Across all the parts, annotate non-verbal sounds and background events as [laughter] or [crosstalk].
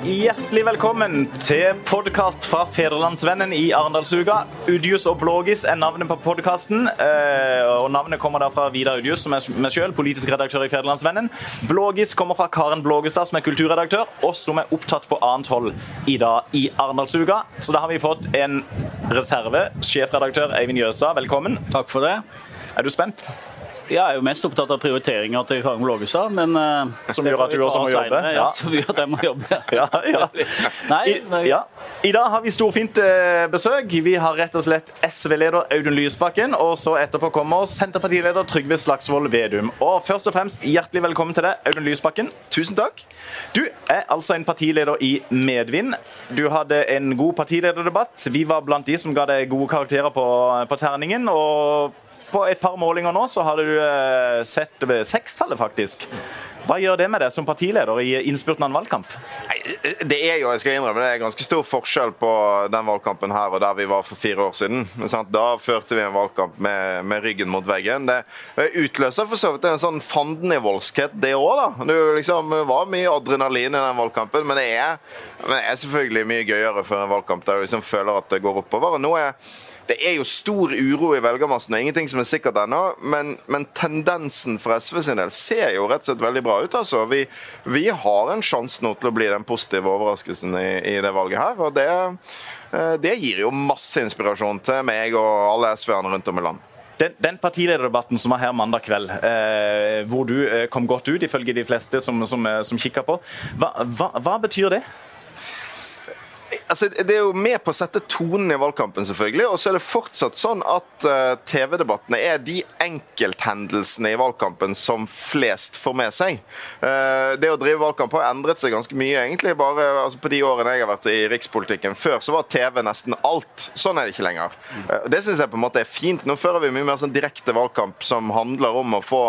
Hjertelig velkommen til podkast fra Federlandsvennen i Arendalsuka. Udius og Blågis er navnet på podkasten. Og navnet kommer da fra Vidar Udius, som er meg selv, politisk redaktør i Federlandsvennen. Blågis kommer fra Karen Blågestad, som er kulturredaktør, og som er opptatt på annet hold i dag i Arendalsuka. Så da har vi fått en reserve. Sjefredaktør Eivind Jøstad, velkommen. Takk for det. Er du spent? Jeg er jo mest opptatt av prioriteringa til Karin Blågestad, men uh, Som gjør at du også må jobbe? Ja, som gjør at jeg må jobbe. [laughs] Ja, ja. [laughs] Nei, I, ja. I dag har vi storfint eh, besøk. Vi har rett og slett SV-leder Audun Lysbakken, og så etterpå kommer Senterpartileder Trygve Slagsvold Vedum. Og først og fremst, hjertelig velkommen til deg, Audun Lysbakken. Tusen takk. Du er altså en partileder i medvind. Du hadde en god partilederdebatt. Vi var blant de som ga deg gode karakterer på, på terningen. og på et par målinger nå så har du eh, sett sekstallet, faktisk. Hva gjør det med deg som partileder i innspurten av en valgkamp? Det er jo, jeg skal innrømme, det er ganske stor forskjell på den valgkampen her og der vi var for fire år siden. Da førte vi en valgkamp med, med ryggen mot veggen. Det utløser for så vidt en sånn fandenivoldskhet, det òg, da. Det liksom, var mye adrenalin i den valgkampen, men det er, det er selvfølgelig mye gøyere for en valgkamp der du liksom føler at det går oppover. Nå er det er jo stor uro i velgermassen, og ingenting som er sikkert ennå. Men, men, tendensen for SV sin del ser jo rett og slett veldig bra ut. altså. Vi, vi har en sjanse nå til å bli den positive overraskelsen i, i det valget her. og det, eh, det gir jo masse inspirasjon til meg og alle SV-erne rundt om i landet. Den, den, partilederdebatten som var her mandag kveld, eh, hvor du eh, kom godt ut, ifølge de fleste som, som, eh, som kikka på, hva, hva, hva betyr det? Altså, Det er jo med på å sette tonen i valgkampen, selvfølgelig. Og så er det fortsatt sånn at uh, TV-debattene er de enkelthendelsene i valgkampen som flest får med seg. Uh, det å drive valgkamp har endret seg ganske mye, egentlig. bare altså, På de årene jeg har vært i rikspolitikken. Før så var TV nesten alt. Sånn er det ikke lenger. Uh, det syns jeg på en måte er fint. Nå fører vi mye mer sånn direkte valgkamp som handler om å få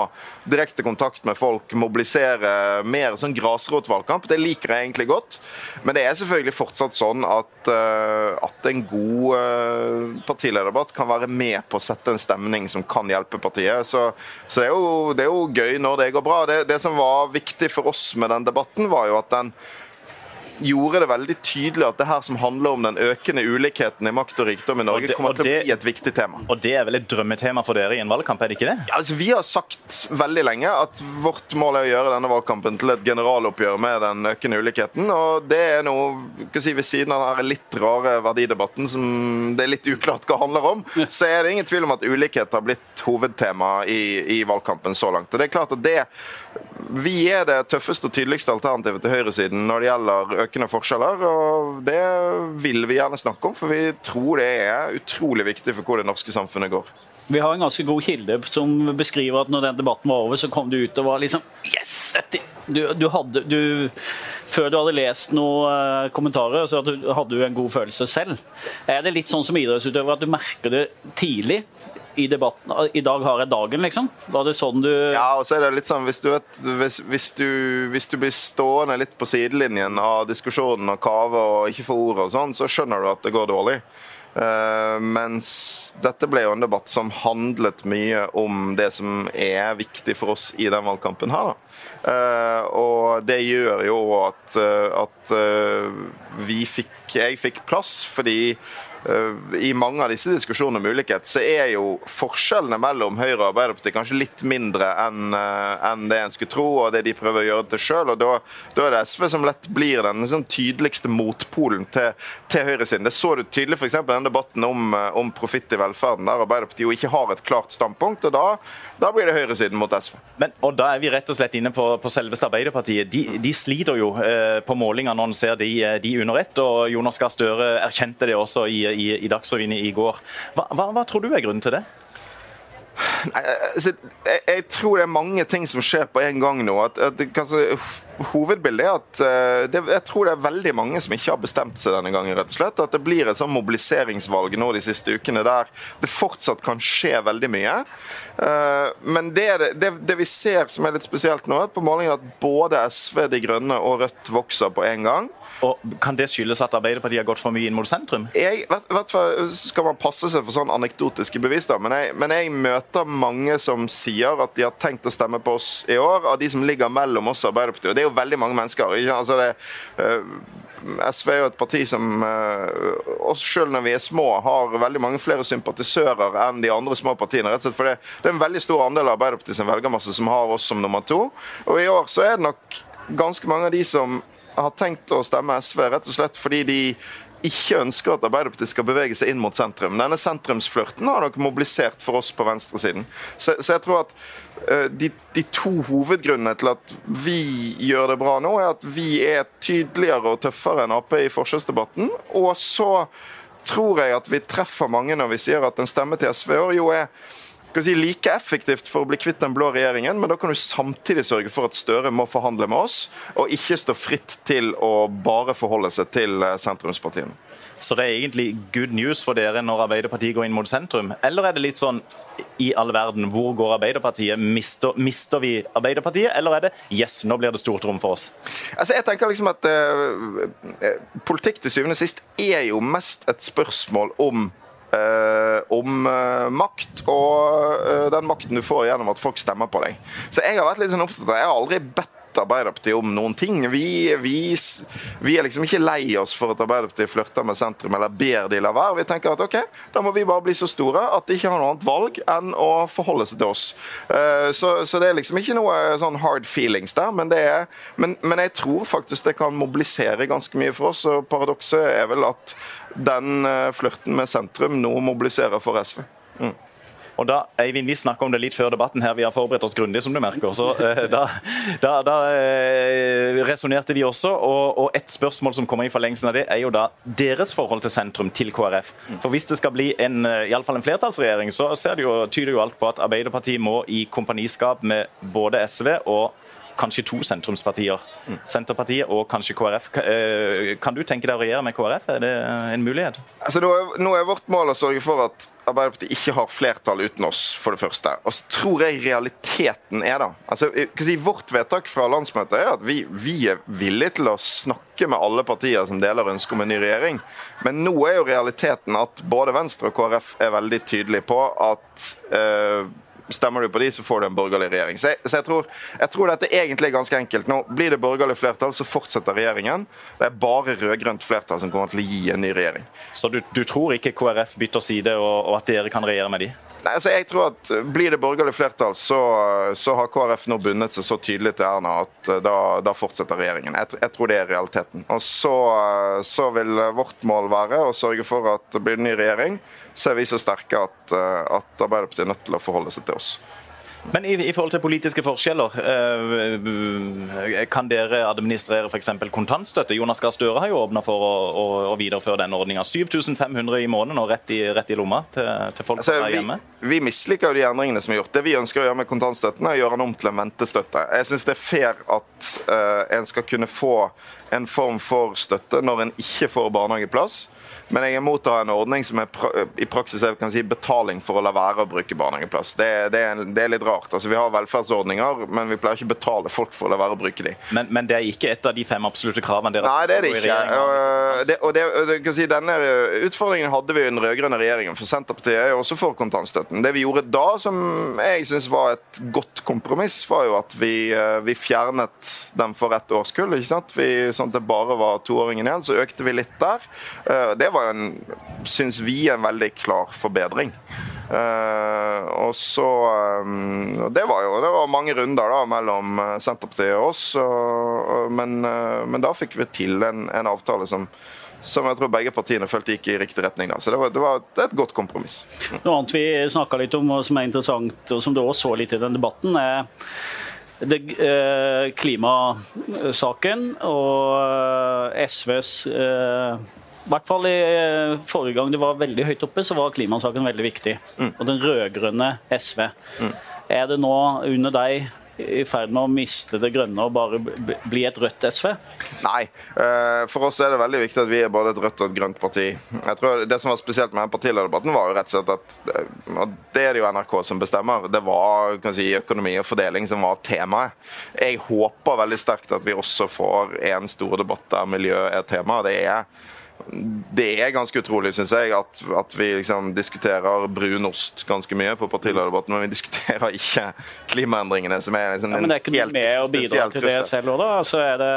direkte kontakt med folk, mobilisere mer sånn grasrotvalgkamp. Det liker jeg egentlig godt. Men det er selvfølgelig fortsatt sånn at, uh, at en god uh, partilederdebatt kan være med på å sette en stemning som kan hjelpe partiet. Så, så det, er jo, det, er jo, gøy når det går bra. Det, det som var viktig for oss med den debatten, var jo at den gjorde det veldig tydelig at det her som handler om den økende ulikheten i makt og rikdom i Norge, det, kommer til å bli et viktig tema. Og det er vel et drømmetema for dere i en valgkamp, er det ikke det? Ja, altså, vi har sagt veldig lenge at vårt mål er å gjøre denne valgkampen til et generaloppgjør med den økende ulikheten. Og det er noe si, ved siden av den litt rare verdidebatten som det er litt uklart hva handler om, så er det ingen tvil om at ulikhet har blitt hovedtema i, i valgkampen så langt. Og det er klart at det vi er det tøffeste og tydeligste alternativet til høyresiden når det gjelder økende forskjeller. og Det vil vi gjerne snakke om, for vi tror det er utrolig viktig for hvor det norske samfunnet går. Vi har en ganske god kilde som beskriver at når den debatten var over, så kom du ut og var liksom Yes! Dette. Du, du hadde, du, før du hadde lest noen eh, kommentarer, så hadde du en god følelse selv. Er det litt sånn som idrettsutøver at du merker det tidlig? I debatten I dag har jeg dagen, liksom? Var det sånn du Ja, og så er det litt sånn hvis du, vet, hvis, hvis du, hvis du blir stående litt på sidelinjen av diskusjonen og kave og ikke får ordet og sånn, så skjønner du at det går dårlig. Uh, mens dette ble jo en debatt som handlet mye om det som er viktig for oss i den valgkampen her. Uh, og det gjør jo at, uh, at vi fikk Jeg fikk plass fordi i mange av disse diskusjonene om ulikhet, så er jo forskjellene mellom Høyre og Arbeiderpartiet kanskje litt mindre enn eh, en det en skulle tro, og det de prøver å gjøre til sjøl. Da, da er det SV som lett blir den liksom, tydeligste motpolen til, til høyresiden. Det så du tydelig f.eks. i den debatten om, eh, om profitt i velferden, der Arbeiderpartiet jo ikke har et klart standpunkt. og da, da blir det høyresiden mot SV. Men, og Da er vi rett og slett inne på, på selveste Arbeiderpartiet. De, de sliter jo eh, på målinger når en ser de, de under ett. og Jonas Gahr Støre erkjente det også i i, i Dagsrevyen i går. Hva, hva, hva tror du er grunnen til det? Altså, jeg, jeg, tror det er mange ting som skjer på en gang nå. At, at kanskje, hovedbildet er at uh, det, jeg tror det er veldig mange som ikke har bestemt seg denne gangen. rett og slett. At det blir et sånn mobiliseringsvalg nå de siste ukene der det fortsatt kan skje veldig mye. Uh, men det, det, det, vi ser som er litt spesielt nå, er på målingen at både SV, De Grønne og Rødt vokser på en gang. Og Kan det skyldes at Arbeiderpartiet har gått for mye inn mot sentrum? Jeg, vet, vet, skal man passe seg for sånn anekdotiske bevis, da, men jeg, men jeg, møter mange som sier at de har tenkt å stemme på oss i år, av de som ligger mellom oss og Arbeiderpartiet. Og Det er jo veldig mange mennesker. Altså det, SV er jo et parti som også selv når vi er små, har veldig mange flere sympatisører enn de andre små partiene. rett og slett for Det, det er en veldig stor andel av Arbeiderpartiet sin velgermasse som har oss som nummer to. Og i år så er det nok ganske mange av de som har tenkt å stemme SV rett og slett fordi de ikke ønsker at Arbeiderpartiet skal bevege seg inn mot sentrum. Denne sentrumsflørten har nok mobilisert for oss på venstresiden. Så, så jeg tror at uh, de, de, to hovedgrunnene til at vi gjør det bra nå, er at vi er tydeligere og tøffere enn Ap i forskjellsdebatten. Og så tror jeg at vi treffer mange når vi sier at en stemme til SV år jo er si, like effektivt for å bli kvitt den blå regjeringen, men da kan du samtidig sørge for at Støre må forhandle med oss, og ikke stå fritt til å bare forholde seg til eh, sentrumspartiene. Så det er egentlig good news for dere når Arbeiderpartiet går inn mot sentrum? Eller er det litt sånn i all verden, hvor går Arbeiderpartiet? Mister, mister vi Arbeiderpartiet, eller er det yes, nå blir det stort rom for oss? Altså, jeg tenker liksom at uh, Politikk til syvende og sist er jo mest et spørsmål om om uh, makt, og uh, den makten du får gjennom at folk stemmer på deg. Så jeg har vært litt sånn opptatt av Jeg har aldri bedt Arbeiderpartiet om noen ting. Vi, vi, vi, er liksom ikke lei oss for at Arbeiderpartiet flørter med sentrum eller ber de la være. Vi tenker at ok, da må vi bare bli så store at de ikke har noe annet valg enn å forholde seg til oss. Så, så det er liksom ikke noe sånn hard feelings der, men, er, men, men jeg tror faktisk det kan mobilisere ganske mye for oss. og Paradokset er vel at den flørten med sentrum nå mobiliserer for SV. Mm. Og da, Eivind, Vi snakka om det litt før debatten her, vi har forberedt oss grundig, som du merker. så eh, Da, da, da eh, resonnerte vi også, og, og, et spørsmål som kommer i forlengelsen av det, er jo da deres forhold til sentrum, til KrF. For Hvis det skal bli en, eh, i alle fall en flertallsregjering, så det jo, tyder jo alt på at Arbeiderpartiet må i kompaniskap med både SV og kanskje to sentrumspartier. Mm. Senterpartiet og kanskje KrF. Eh, kan du tenke deg å regjere med KrF? Er det en mulighet? Altså, nå, er, nå er vårt mål å sørge for at Arbeiderpartiet ikke har flertall uten oss, for det første. Og så tror jeg realiteten er da altså, si, Vårt vedtak fra landsmøtet er at vi, vi, er villige til å snakke med alle partier som deler ønsket om en ny regjering. Men nå er jo realiteten at både Venstre og KrF er veldig tydelige på at uh, Stemmer du på de, så får du en borgerlig regjering. Så, jeg, så jeg, tror, jeg, tror, dette egentlig er ganske enkelt. Nå blir det borgerlig flertall, så fortsetter regjeringen. Det er bare rød-grønt flertall som kommer til å gi en ny regjering. Så du, du tror ikke KrF bytter side, og, og, at dere kan regjere med de? Nei, altså jeg tror at Blir det borgerlig flertall, så, så har KrF nå bundet seg så tydelig til Erna at da, da fortsetter regjeringen. Jeg, jeg, tror det er realiteten. Og så, så vil vårt mål være å sørge for at det blir en ny regjering så er vi så sterke at, eh, at Arbeiderpartiet er nødt til å forholde seg til oss. Men i, i, forhold til politiske forskjeller, eh, kan dere administrere f.eks. kontantstøtte? Jonas Gahr Støre har jo åpna for å, å, å, videreføre den ordninga. 7500 i måneden og rett i, rett i lomma til, til folk altså, som er hjemme? Vi, vi misliker jo de endringene som er gjort. Det vi ønsker å gjøre med kontantstøtten, er å gjøre den om til en ventestøtte. Jeg syns det er fair at uh, en skal kunne få en form for støtte når en ikke får barnehageplass. Men jeg er imot å ha en ordning som pra i praksis er si, betaling for å la være å bruke barnehageplass. Det, det, er, det er litt rart. Altså, vi har velferdsordninger, men vi pleier ikke å betale folk for å la være å bruke dem. Men, men, det er ikke et av de fem absolutte kravene dere Nei, det er det ikke. Og, det, og det, si, denne utfordringen hadde vi i den rød-grønne regjeringen. For Senterpartiet er jo også for kontantstøtten. Det vi gjorde da, som jeg syns var et godt kompromiss, var jo at vi, eh, vi fjernet den for ett årskull. ikke sant? Vi, sånn at det bare var toåringen igjen. Så økte vi litt der. Eh, det var var en, syns vi, en veldig klar forbedring. Uh, og så um, Det var jo det var mange runder da mellom eh, Senterpartiet og oss, og, men, uh, men, da fikk vi til en, en avtale som som jeg tror begge partiene følte gikk i riktig retning. Da. Så det var, det var et godt kompromiss. Noe annet vi snakka litt om, som er interessant, og som du også så litt i den debatten, er det, eh, klimasaken og SVs eh, hvert fall i eh, forrige gang det var veldig høyt oppe, så var klimasaken veldig viktig. Mm. Og den rød-grønne SV. Mm. Er det nå under deg i ferd med å miste det grønne og bare bli et rødt SV? Nei. Eh, for oss er det veldig viktig at vi er både et rødt og et grønt parti. Jeg tror Det som var spesielt med den partilederdebatten, var jo rett og slett at og det er det jo NRK som bestemmer. Det var si, økonomi og fordeling som var temaet. Jeg håper veldig sterkt at vi også får en stor debatt der miljø er tema. Det er det er ganske utrolig, syns jeg, at, at vi liksom diskuterer brunost ganske mye på partilederdebatten, men vi diskuterer ikke klimaendringene, som er liksom ja, Men det er ikke noe med å bidra til det selv òg, da? Altså er det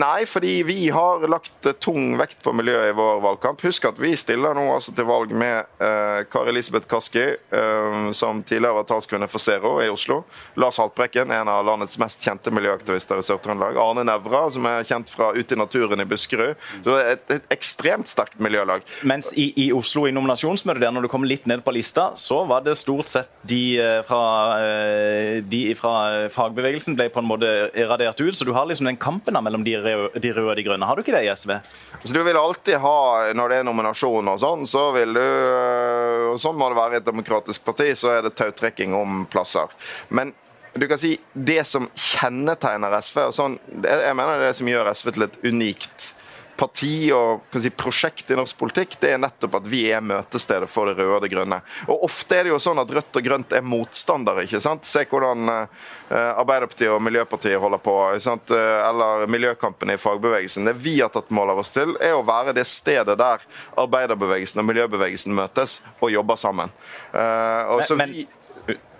Nei, fordi vi har lagt tung vekt på miljøet i vår valgkamp. Husk at vi stiller nå altså til valg med uh, Kari Elisabeth Kaski, uh, som tidligere var talskvinne for Zero i Oslo. Lars Haltbrekken, en av landets mest kjente miljøaktivister i Sør-Trøndelag. Arne Nævra, som er kjent fra Ute i naturen i Buskerud. Så et, et ekstremt sterkt miljølag. Mens i, i Oslo i nominasjonsmøtet der, når du kom litt ned på lista, så var det stort sett de eh, fra, de fra fagbevegelsen ble på en måte radert ut. Så du har liksom den kampen mellom de røde, de røde og de grønne. Har du ikke det i SV? Så du vil alltid ha, når det er nominasjon og sånn, så vil du og Sånn må det være i et demokratisk parti, så er det tautrekking om plasser. Men du kan si det som kjennetegner SV, og sånn, jeg mener det er det som gjør SV til et unikt parti og si, prosjekt i norsk politikk, det er nettopp at vi er møtestedet for det røde og det grønne. Og Ofte er det jo sånn at rødt og grønt er motstandere. ikke sant? Se hvordan uh, Arbeiderpartiet og Miljøpartiet holder på. Uh, eller miljøkampen i fagbevegelsen. Det vi har tatt mål av oss til, er å være det stedet der arbeiderbevegelsen og miljøbevegelsen møtes og jobber sammen. Uh, og men, men... Vi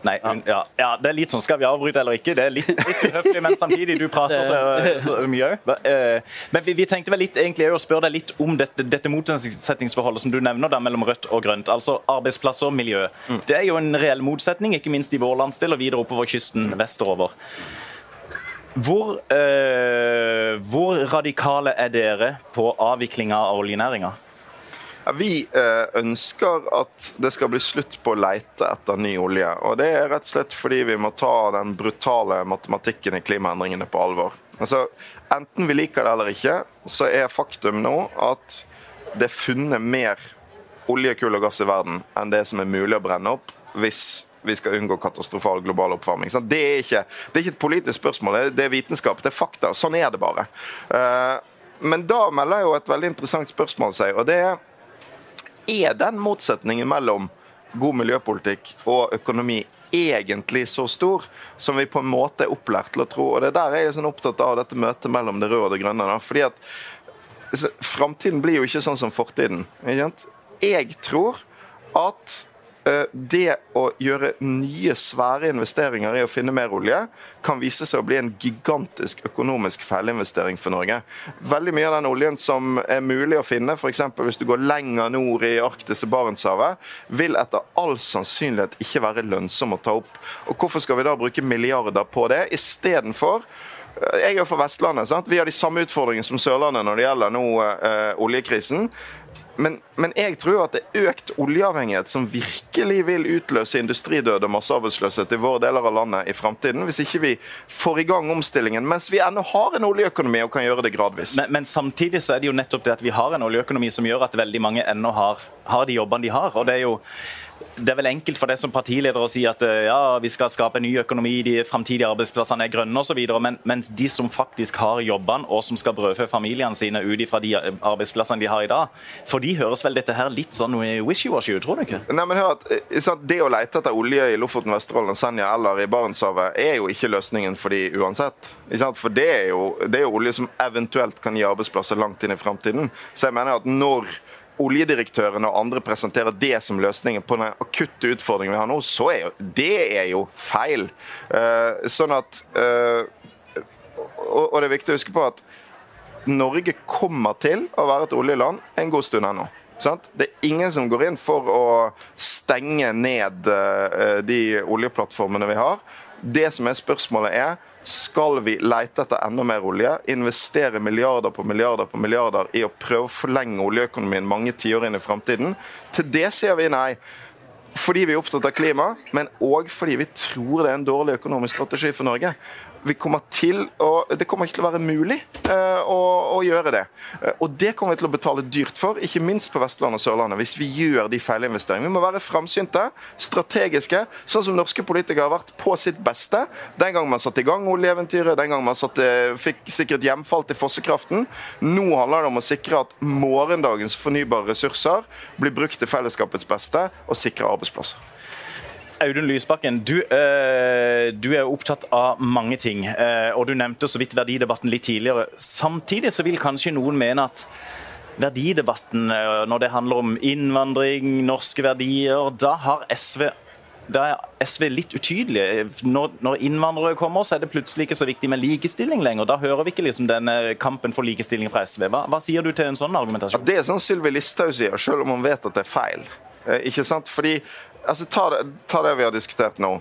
Nei, ja. ja. det er litt sånn, Skal vi avbryte eller ikke? Det er litt, litt uhøflig, men samtidig du prater så, [laughs] så mye òg. Eh, men vi, vi, tenkte vel litt egentlig å spørre deg litt om dette, dette motsetningsforholdet som du nevner der mellom rødt og grønt. Altså arbeidsplasser og miljø. Mm. Det er jo en reell motsetning, ikke minst i vår landsdel og videre oppover kysten vestover. Hvor, øh, hvor radikale er dere på avviklinga av oljenæringa? Vi eh, ønsker at det skal bli slutt på å leite etter ny olje. og Det er rett og slett fordi vi må ta den brutale matematikken i klimaendringene på alvor. Altså, Enten vi liker det eller ikke, så er faktum nå at det er funnet mer olje, kull og gass i verden enn det som er mulig å brenne opp hvis vi skal unngå katastrofal global oppvarming. Det er, ikke, det er ikke et politisk spørsmål, det er vitenskap, det er fakta. Sånn er det bare. Eh, men da melder jo et veldig interessant spørsmål seg, og det er er den motsetningen mellom god miljøpolitikk og økonomi egentlig så stor som vi på en måte er opplært til å tro. Og det er der jeg er sånn opptatt av dette møtet mellom det røde og det grønne. Da. Fordi at Framtiden blir jo ikke sånn som fortiden. Jeg tror at det å gjøre nye, svære investeringer i å finne mer olje kan vise seg å bli en gigantisk økonomisk feilinvestering for Norge. Veldig mye av den oljen som er mulig å finne, f.eks. hvis du går lenger nord i Arktis og Barentshavet, vil etter all sannsynlighet ikke være lønnsom å ta opp. Og Hvorfor skal vi da bruke milliarder på det, istedenfor eh, jeg er fra Vestlandet. Sant? Vi har de samme utfordringene som Sørlandet når det gjelder nå eh, oljekrisen. Men, men, jeg tror at det er økt oljeavhengighet som virkelig vil utløse industridød og massearbeidsløshet i våre deler av landet i framtiden, hvis ikke vi får i gang omstillingen mens vi ennå har en oljeøkonomi og kan gjøre det gradvis. Men, men, samtidig så er det jo nettopp det at vi har en oljeøkonomi som gjør at veldig mange ennå har, har de jobbene de har. og det er jo det er vel enkelt for deg som partileder å si at eh, ja, vi skal skape en ny økonomi, de framtidige arbeidsplassene er grønne osv., men, mens de som faktisk har jobbene og som skal brødfø familiene sine ut fra de arbeidsplassene de har i dag, for de høres vel dette her litt sånn wishy-washy ut, tror du ikke? Nei, men hør at eh, Det å lete etter olje i Lofoten, Vesterålen, Senja eller i Barentshavet er jo ikke løsningen for de uansett. For det er, jo, det er jo olje som eventuelt kan gi arbeidsplasser langt inn i framtiden. Så jeg mener at når oljedirektørene og andre presenterer det som løsningen på den akutte utfordringen vi har nå, så er jo det er jo feil. Uh, sånn at uh, og, det er viktig å huske på at Norge kommer til å være et oljeland en god stund ennå. Det er ingen som går inn for å stenge ned uh, de oljeplattformene vi har. Det som er spørsmålet, er skal vi lete etter enda mer olje, investere milliarder på milliarder på milliarder i å prøve å forlenge oljeøkonomien mange tiår inn i framtiden? Til det sier vi nei. Fordi vi er opptatt av klima, men òg fordi vi tror det er en dårlig økonomisk strategi for Norge vi kommer til å, det kommer ikke til å være mulig uh, å, å, gjøre det. Uh, og det kommer vi til å betale dyrt for, ikke minst på Vestlandet og Sørlandet, hvis vi gjør de feilinvesteringene. Vi må være framsynte, strategiske, sånn som norske politikere har vært på sitt beste. Den gang man satte i gang oljeeventyret, den gang man satte, fikk sikkert hjemfall til fossekraften. Nå handler det om å sikre at morgendagens fornybare ressurser blir brukt til fellesskapets beste og sikre arbeidsplasser. Audun Lysbakken, du, øh, du, er opptatt av mange ting. Øh, og Du nevnte så vidt verdidebatten litt tidligere. Samtidig så vil kanskje noen mene at verdidebatten eh, når det handler om innvandring, norske verdier. Da har SV da er SV litt utydelig. Når, når, innvandrere kommer, så er det plutselig ikke så viktig med likestilling lenger. Da hører vi ikke liksom denne kampen for likestilling fra SV. Hva, hva sier du til en sånn argumentasjon? Ja, det er sånn Sylvi Listhaug sier, selv om hun vet at det er feil. Eh, ikke sant? Fordi, altså, ta det, ta det vi har diskutert nå.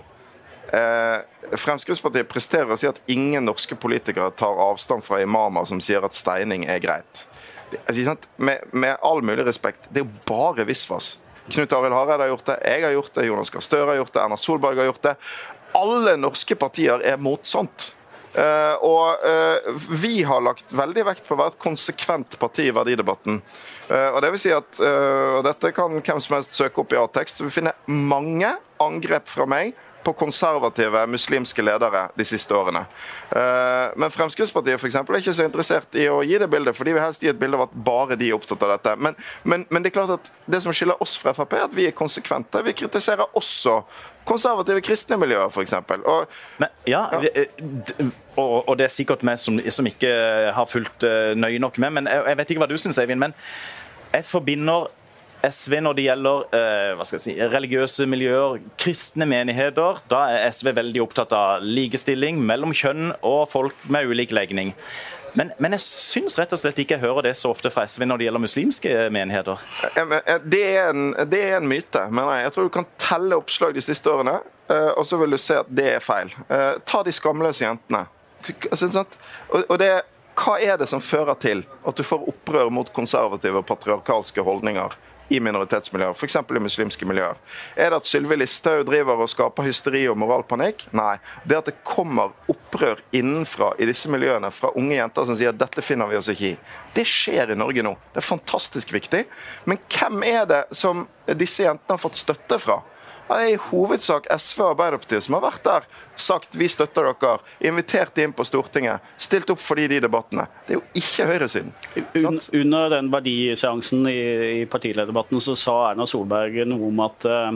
Eh, Fremskrittspartiet presterer å si at ingen norske politikere tar avstand fra imamer som sier at steining er greit. Altså, med, med all mulig respekt, det er jo bare visvas. Knut Arild Hareide har gjort det, jeg har gjort det, Jonas Gahr Støre har gjort det, Erna Solberg har gjort det. Alle norske partier er mot sånt. Uh, og uh, vi har lagt veldig vekt på å være et konsekvent parti i verdidebatten. Uh, og det vil si at, og dette kan hvem som helst søke opp i A-tekst. Vi finner mange angrep fra meg på konservative muslimske ledere de siste årene. Eh, men Fremskrittspartiet for eksempel, er ikke så interessert i å gi det bildet, for de vil helst gi et bilde av at bare de er opptatt av dette. Men, men, men det er klart at det som skiller oss fra Frp, er at vi er konsekvente. Vi kritiserer også konservative kristne miljøer, f.eks. Men, ja, ja. Eh, og, og, det er sikkert meg som, som ikke har fulgt eh, nøye nok med, men jeg, jeg vet ikke hva du syns, Eivind. men jeg forbinder SV når det gjelder eh, si, religiøse miljøer, kristne menigheter, da er SV veldig opptatt av likestilling mellom kjønn og folk med ulik legning. Men, men, jeg syns rett og slett ikke jeg hører det så ofte fra SV når det gjelder muslimske menigheter. Det er en, det er en myte, mener jeg. Jeg tror du kan telle oppslag de siste årene, eh, og så vil du se at det er feil. Eh, ta de skamløse jentene. Altså, og det, hva er det som fører til at du får opprør mot konservative og patriarkalske holdninger? I minoritetsmiljøer, f.eks. i muslimske miljøer. Er det at Sylvi Listhaug driver og skaper hysteri og moralpanikk? Nei. Det at det kommer opprør innenfra i disse miljøene fra unge jenter som sier at dette finner vi oss ikke i. Det skjer i Norge nå. Det er fantastisk viktig. Men hvem er det som disse jentene har fått støtte fra? Det er i hovedsak SV og Arbeiderpartiet som har vært der, sagt vi støtter dere, invitert inn på Stortinget, stilt opp for de, de debattene. Det er jo ikke høyresiden. Un, under den verdiseansen i, i partilederdebatten så sa Erna Solberg noe om at uh,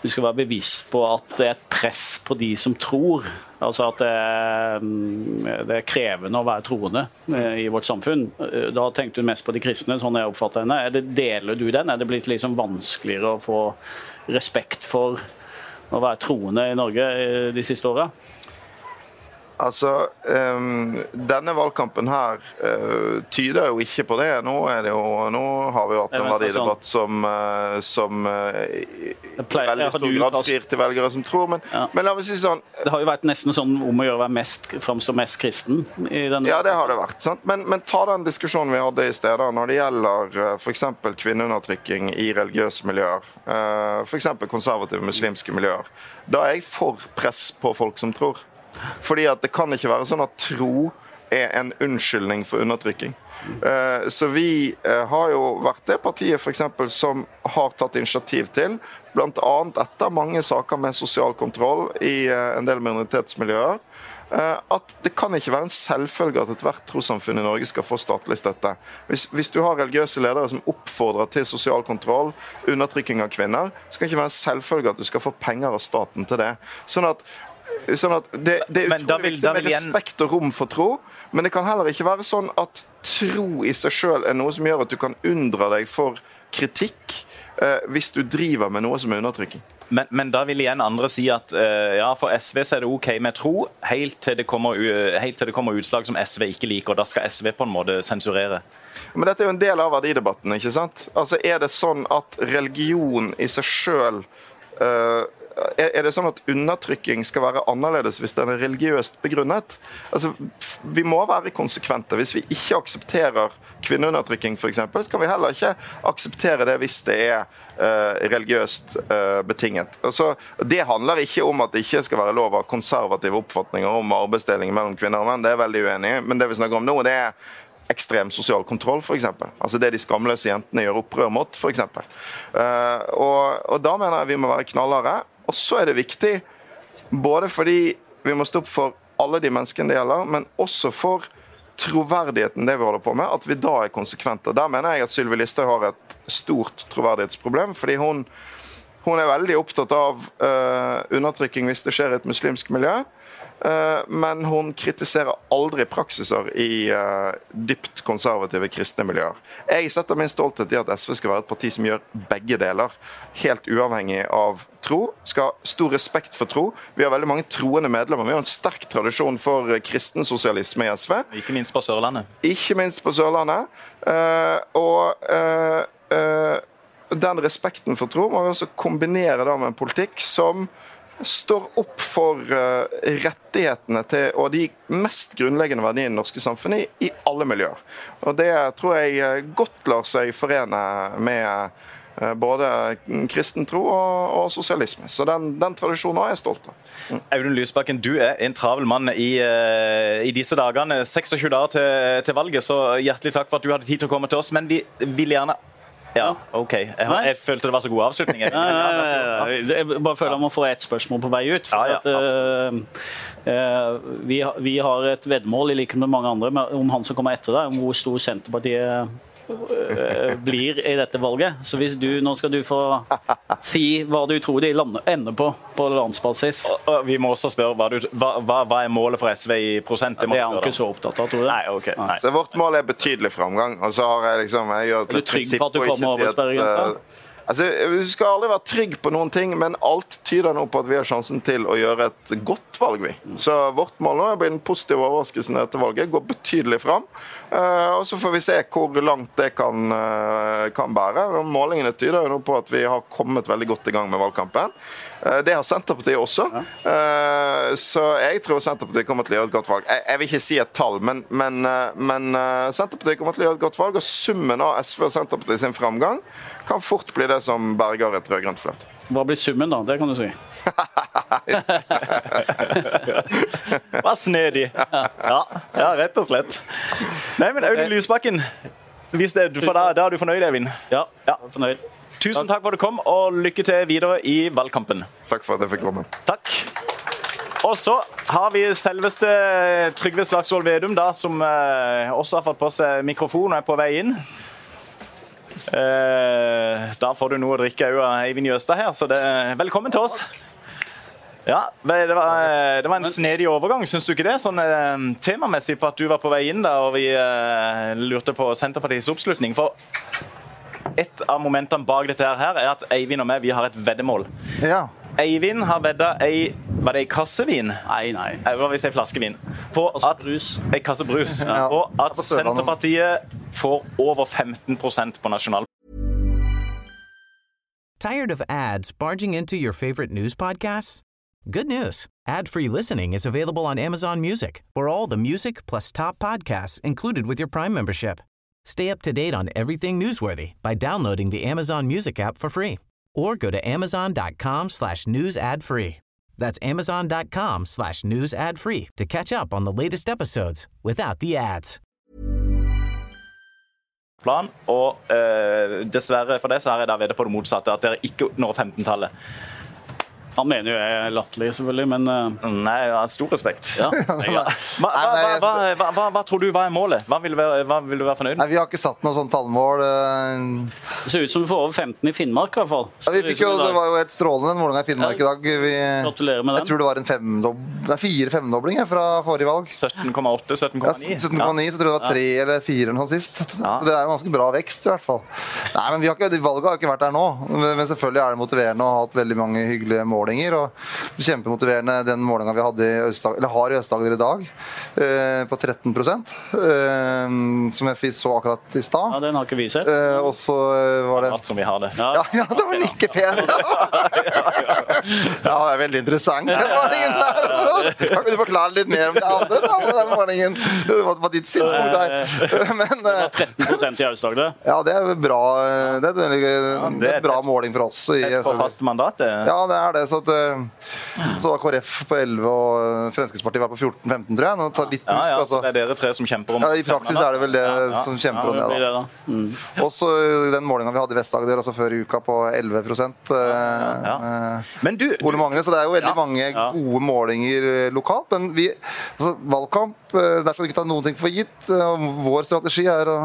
du skal være bevisst på at det er et press på de som tror. Altså at det er, mm, det er, krevende å være troende eh, i vårt samfunn. Eh, da tenkte hun mest på de kristne, sånn jeg oppfatter henne. Det, deler du den? Er det blitt liksom vanskeligere å få respekt for å være troende i Norge de siste åra? Altså, um, Denne valgkampen her uh, tyder jo ikke på det. Nå, det jo, nå har vi jo hatt en verdidebatt som, uh, som uh, i veldig stor grad frir til velgere som tror. Men, ja. men, la meg si sånn Det har jo vært nesten sånn om å gjøre å være mest, framstå mest kristen. i denne Ja, det har det vært. sant? Men, men ta den diskusjonen vi hadde i stedet når det gjelder uh, f.eks. kvinneundertrykking i religiøse miljøer. Uh, f.eks. konservative muslimske miljøer. Da er jeg for press på folk som tror. Fordi at det kan ikke være sånn at tro er en unnskyldning for undertrykking. Eh, så vi eh, har jo vært det partiet for eksempel, som har tatt initiativ til, bl.a. etter mange saker med sosial kontroll i eh, en del minoritetsmiljøer, at det kan ikke være en selvfølge at ethvert trossamfunn i Norge skal få statlig støtte. Hvis, hvis, du har religiøse ledere som oppfordrer til sosial kontroll, undertrykking av kvinner, så kan det ikke være en selvfølge at du skal få penger av staten til det. Sånn at Sånn at det, det er utrolig viktig med respekt og rom for tro, men det kan heller ikke være sånn at tro i seg sjøl er noe som gjør at du kan unndra deg for kritikk eh, hvis du driver med noe som er undertrykking. Men, men, da vil igjen andre si at uh, ja, for SV så er det OK med tro, helt til, det kommer, helt til det kommer utslag som SV ikke liker. og Da skal SV på en måte sensurere. Men dette er jo en del av verdidebatten. ikke sant? Altså, Er det sånn at religion i seg sjøl uh, er det sånn at undertrykking skal være annerledes hvis den er religiøst begrunnet? Altså, vi må være konsekvente. Hvis vi ikke aksepterer kvinneundertrykking f.eks., kan vi heller ikke akseptere det hvis det er uh, religiøst uh, betinget. Altså, det handler ikke om at det ikke skal være lov av konservative oppfatninger om arbeidsdeling mellom kvinner og menn, det er veldig uenig i. Men det vi snakker om nå, det er ekstrem sosial kontroll, f.eks. Altså det de skamløse jentene gjør opprør mot, f.eks. Uh, og, og da mener jeg vi må være knallharde. Og så er det viktig, både fordi vi må stå opp for alle de menneskene det gjelder, men også for troverdigheten det vi holder på med, at vi da er konsekvente. Der mener jeg at Sylvi Listhaug har et stort troverdighetsproblem. fordi hun, hun er veldig opptatt av uh, undertrykking hvis det skjer i et muslimsk miljø. Eh, men hun kritiserer aldri praksiser i eh, dypt konservative kristne miljøer. Jeg setter min stolthet i at SV skal være et parti som gjør begge deler, helt uavhengig av tro. Skal ha stor respekt for tro. Vi har veldig mange troende medlemmer. Vi har en sterk tradisjon for kristensosialisme i SV. Ikke minst på Sørlandet. Ikke minst på Sørlandet. Eh, og eh, eh, den respekten for tro må vi også kombinere med en politikk som står opp for uh, rettighetene til og de mest grunnleggende verdiene i det norske samfunnet i, alle miljøer. Og Det tror jeg godt lar seg forene med uh, både kristen tro og, og sosialisme. Så den, den, tradisjonen er jeg stolt av. Mm. Audun Lysbakken, du er en travel mann i, i disse dagene. 26 dager til, til valget, så hjertelig takk for at du hadde tid til å komme til oss. Men vi vil gjerne ja, OK. Jeg, jeg, følte det var så god avslutning. [laughs] Jeg, jeg bare føler jeg må få ett spørsmål på vei ut. At, uh, vi, vi, har et veddemål, i likhet med mange andre, om han som kommer etter deg, om hvor stor Senterpartiet blir i dette valget. Så hvis du, nå skal du få si hva du tror de ender på på landsbasis. Vi må også spørre hva, du, hva, hva er målet for SV i prosent? Det, det er han ikke så opptatt av, tror jeg. Nei, okay, nei. Så vårt mål er betydelig framgang. Og så har jeg liksom jeg gjør Er du trygg på at du kommer over sperregrensa? Uh, Altså, Du skal aldri være trygg på noen ting, men alt tyder nå på at vi har sjansen til å gjøre et godt valg. vi. Så vårt mål nå er å bli den positive overraskelsen etter valget. Gå betydelig fram. Uh, og Så får vi se hvor langt det kan, uh, kan bære. Målingene tyder jo nå på at vi har kommet veldig godt i gang med valgkampen. Uh, det har Senterpartiet også. Så jeg tror Senterpartiet kommer til å gjøre et godt valg. Jeg vil ikke si et tall, men, men, men Senterpartiet kommer til å gjøre et godt valg. Og summen av SV og Senterpartiet sin framgang kan fort bli det som berger et rød-grønt flertall. Hva blir summen, da? Det kan du si. [laughs] Hva snedig. Ja, ja, rett og slett. Nei, men Audun Lysbakken, det, for da, da, er du fornøyd, Eivind? Ja, ja. fornøyd. Tusen takk for at du kom, og lykke til videre i valgkampen. Takk for at jeg fikk komme. Takk. Og så har vi selveste Trygve Slagsvold Vedum, da, som eh, også har fått på seg mikrofon og er på vei inn. Eh, da får du noe å drikke òg av Eivind Jøstad her, så det, velkommen til oss. Ja, det var, det var en snedig overgang, syns du ikke det? Sånn eh, temamessig på at du var på vei inn da, og vi eh, lurte på Senterpartiets oppslutning. For et av momentene bak dette her er at Eivind og meg vi har et veddemål. Ja. Eivind har vedda ei Var det ei kasse vin? Nei, nei. Hva vil si flaske vin? På at, brus. Ei kasse brus. Ja. Og at Senterpartiet får over 15 på nasjonal Tired of ads barging into your favorite news podcasts? Good news. Ad-free listening is available on Amazon Music for all the music plus top podcasts included with your Prime membership. Stay up to date on everything newsworthy by downloading the Amazon Music app for free or go to amazon.com slash news ad free. That's amazon.com slash news ad free to catch up on the latest episodes without the ads. Plan, og eh, dessverre for det så har jeg da veddet på det motsatte, at dere ikke når 15-tallet. Han mener jo jeg er latterlig, selvfølgelig, men uh... Nei, jeg har stor respekt. Ja. [laughs] Ja. Hva, hva, hva, hva, tror du hva er målet? Hva vil du være, vil du være fornøyd med? Nei, Vi har ikke satt noe sånt tallmål. Uh... Det ser ut som vi får over 15 i Finnmark, i hvert fall. Ja, vi fikk jo, det var jo helt strålende den målinga i Finnmark i dag. Vi, Gratulerer med den. Jeg tror det var en femdob... fire femdobling fra forrige valg. 17,8, 17,9. Ja, 17,9, så tror jeg det var tre eller fire nå sist. Så det er jo ganske bra vekst, i hvert fall. Nei, men vi har ikke, Valget har ikke vært der nå. Men selvfølgelig er det motiverende å ha hatt veldig mange hyggelige mål målinger. og Kjempemotiverende den målinga vi hadde i Østdag, eller har i Øst-Agder i dag, eh, på 13 eh, som jeg så akkurat i stad. Ja, den har ikke vi sett. Eh, og så var det Alt som vi har det. Ja, ja det var nikkepent! [laughs] ja, det er veldig interessant, den målingen der. Altså. Kan du forklare litt mer om det andre? da? den målingen? Det var ditt synspunkt der? [laughs] Men, det var 13% i Aust-Agder? Ja, det er bra. Det er, en, det er bra måling for oss. I, på fast mandat? Ja, det er det. Så, at, eh, så var KrF på 11 og eh, Fremskrittspartiet var på 14-15, tror jeg. Nå tar litt husk, ja, altså. Det er dere tre som kjemper om Ja, I praksis er det vel det som kjemper om det. da. Mm. Også den målinga vi hadde i Vest-Agder også før i uka på 11 eh, Men du, Ole Magne, Så det er jo veldig mange gode målinger lokalt. Men vi, altså, valgkamp der skal du ikke ta noen ting for gitt. Vår strategi er å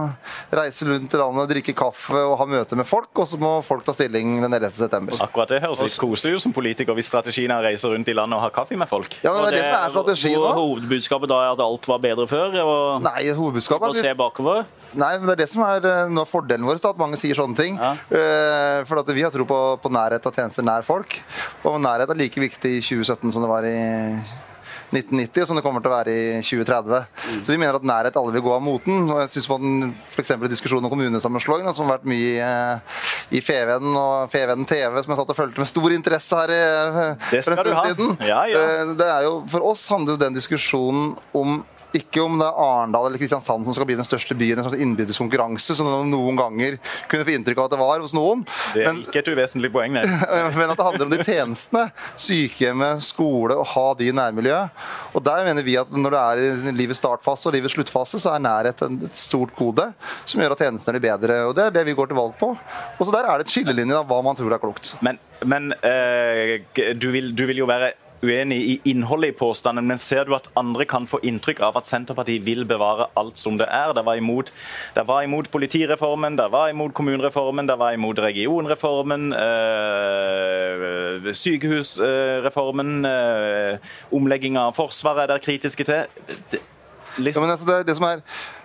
reise rundt i landet, drikke kaffe og ha møte med folk, og så må folk ta stilling den 11. september. Akkurat det høres litt koselig ut som politiker politiker hvis strategien er å reise rundt i landet og ha kaffe med folk? Ja, men det det er strategien nå. Hovedbudskapet da er at alt var bedre før? Og, Nei, hovedbudskapet og se bakover? Nei, men Det er det som er eh, noe av fordelen vår, da, at mange sier sånne ting. Ja. Eh, for at vi har tro på, på nærhet av tjenester nær folk. Og nærhet er like viktig i 2017 som det var i 1990, og som det kommer til å være i 2030. Så vi mener at nærhet alle vil gå av moten. og jeg synes man F.eks. i diskusjonen om kommunesammenslåing, som har vært mye eh, i FVN og Fevennen TV, som jeg satt og fulgte med stor interesse her i, eh, for en stund siden. Ja, ja. Eh, Det er jo, for oss handler jo den diskusjonen om ikke om det er Arendal eller Kristiansand som skal bli den største byen, en slags innbyrdes konkurranse, som det noen ganger kunne få inntrykk av at det var hos noen. Det er Men, ikke et uvesentlig poeng, nei. [laughs] men at det handler om de tjenestene. Sykehjemmet, skole, å ha de i nærmiljøet. Og der mener vi at når du er i livets startfase og livets sluttfase, så er nærhet et stort kode som gjør at tjenestene blir bedre. Og det er det vi går til valg på. Og så der er det et skillelinje av hva man tror er klokt. Men, men øh, du, vil, du vil jo være uenig i innholdet i påstanden, men ser du at andre kan få inntrykk av at Senterpartiet vil bevare alt som det er? Det var imot, det var imot politireformen, det var imot kommunereformen, det var imot regionreformen, øh, sykehusreformen, øh, omlegging av Forsvaret er dere kritiske til. Det, Ja, liksom, men altså, det, det som er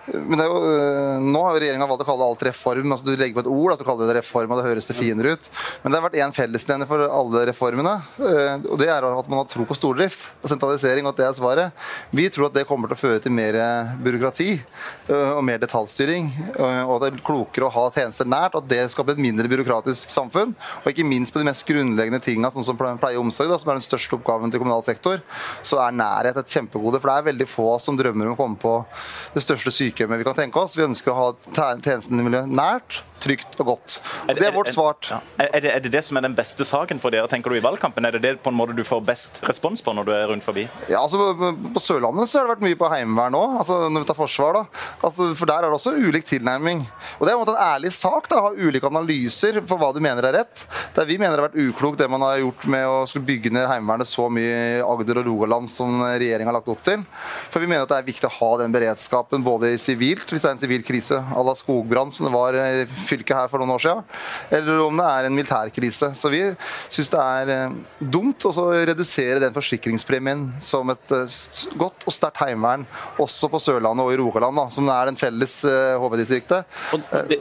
men det er jo, øh, Nå har jo regjeringa valgt å kalle alt reform. altså Du legger på et ord, altså kaller du det reform, og det høres det finere ut. Men det har vært én fellesnevner for alle reformene, øh, og det er at man har tro på stordrift og sentralisering. og at det er svaret. Vi tror at det kommer til å føre til mer byråkrati øh, og mer detaljstyring. Og at det er klokere å ha tjenester nært, og at det skaper et mindre byråkratisk samfunn. Og ikke minst på de mest grunnleggende tinga, sånn som pleie og omsorg, da, som er den største oppgaven til kommunal sektor, så er nærhet et kjempegode. For det er veldig få som drømmer om å komme på det største sykehjemmet vi kan tenke oss. Vi ønsker å ha te- tjenestene nært, trygt og godt. Og Det er vårt svar. Ja. Er, det, er det det som er den beste saken for dere, tenker du, i valgkampen? Er det det på en måte du får best respons på når du er rundt forbi? Ja, altså på- På Sørlandet så har det vært mye på heimevern òg, altså, når vi tar forsvar. da. Altså, for der er det også ulik tilnærming. Og Det er på en måte en ærlig sak da, å ha ulike analyser for hva du mener er rett. Der vi mener det har vært uklokt det man har gjort med å skulle bygge ned Heimevernet så mye i Agder og Rogaland som regjeringa har lagt opp til. For vi mener at det er viktig å ha den beredskapen både sivilt, hvis det er en sivil krise à la skogbrann som det var fylket her for noen år siden, eller om det er en militærkrise. Så vi syns det er eh, dumt å redusere den forsikringspremien som et eh, godt og sterkt heimevern også på Sørlandet og i Rogaland, da, som er den felles eh, HV-distriktet.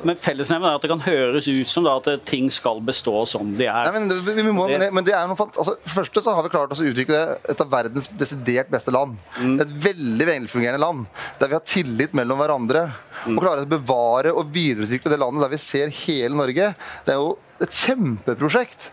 Men fellesnevnet er at det kan høres ut som da at eh, ting skal bestå som de er. Nei, men, det- vi, må, men, det, men det er noe altså, første så har vi klart å utvikle et av verdens desidert beste land. Et veldig velfungerende land. Der vi har tillit mellom hverandre. Og klarer å bevare og videreutvikle det landet der vi ser hele Norge. Det er jo et kjempeprosjekt.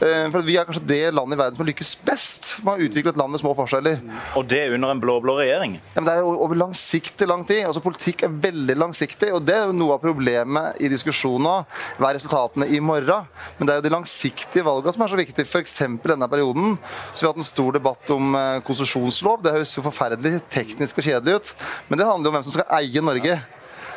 Eh, For Vi er kanskje det landet i verden som har lykkes best med å utvikle et land med små forskjeller. Og det under en blå-blå regjering. Ja, men Det er jo over langsiktig lang tid. Altså Politikk er veldig langsiktig. og Det er jo noe av problemet i diskusjonen. Hva er resultatene i morgen? Men det er jo de langsiktige valgene som er så viktige. F.eks. denne perioden så vi har hatt en stor debatt om eh, konsesjonslov. Det høres jo forferdelig teknisk og kjedelig ut, men det handler jo om hvem som skal eie Norge.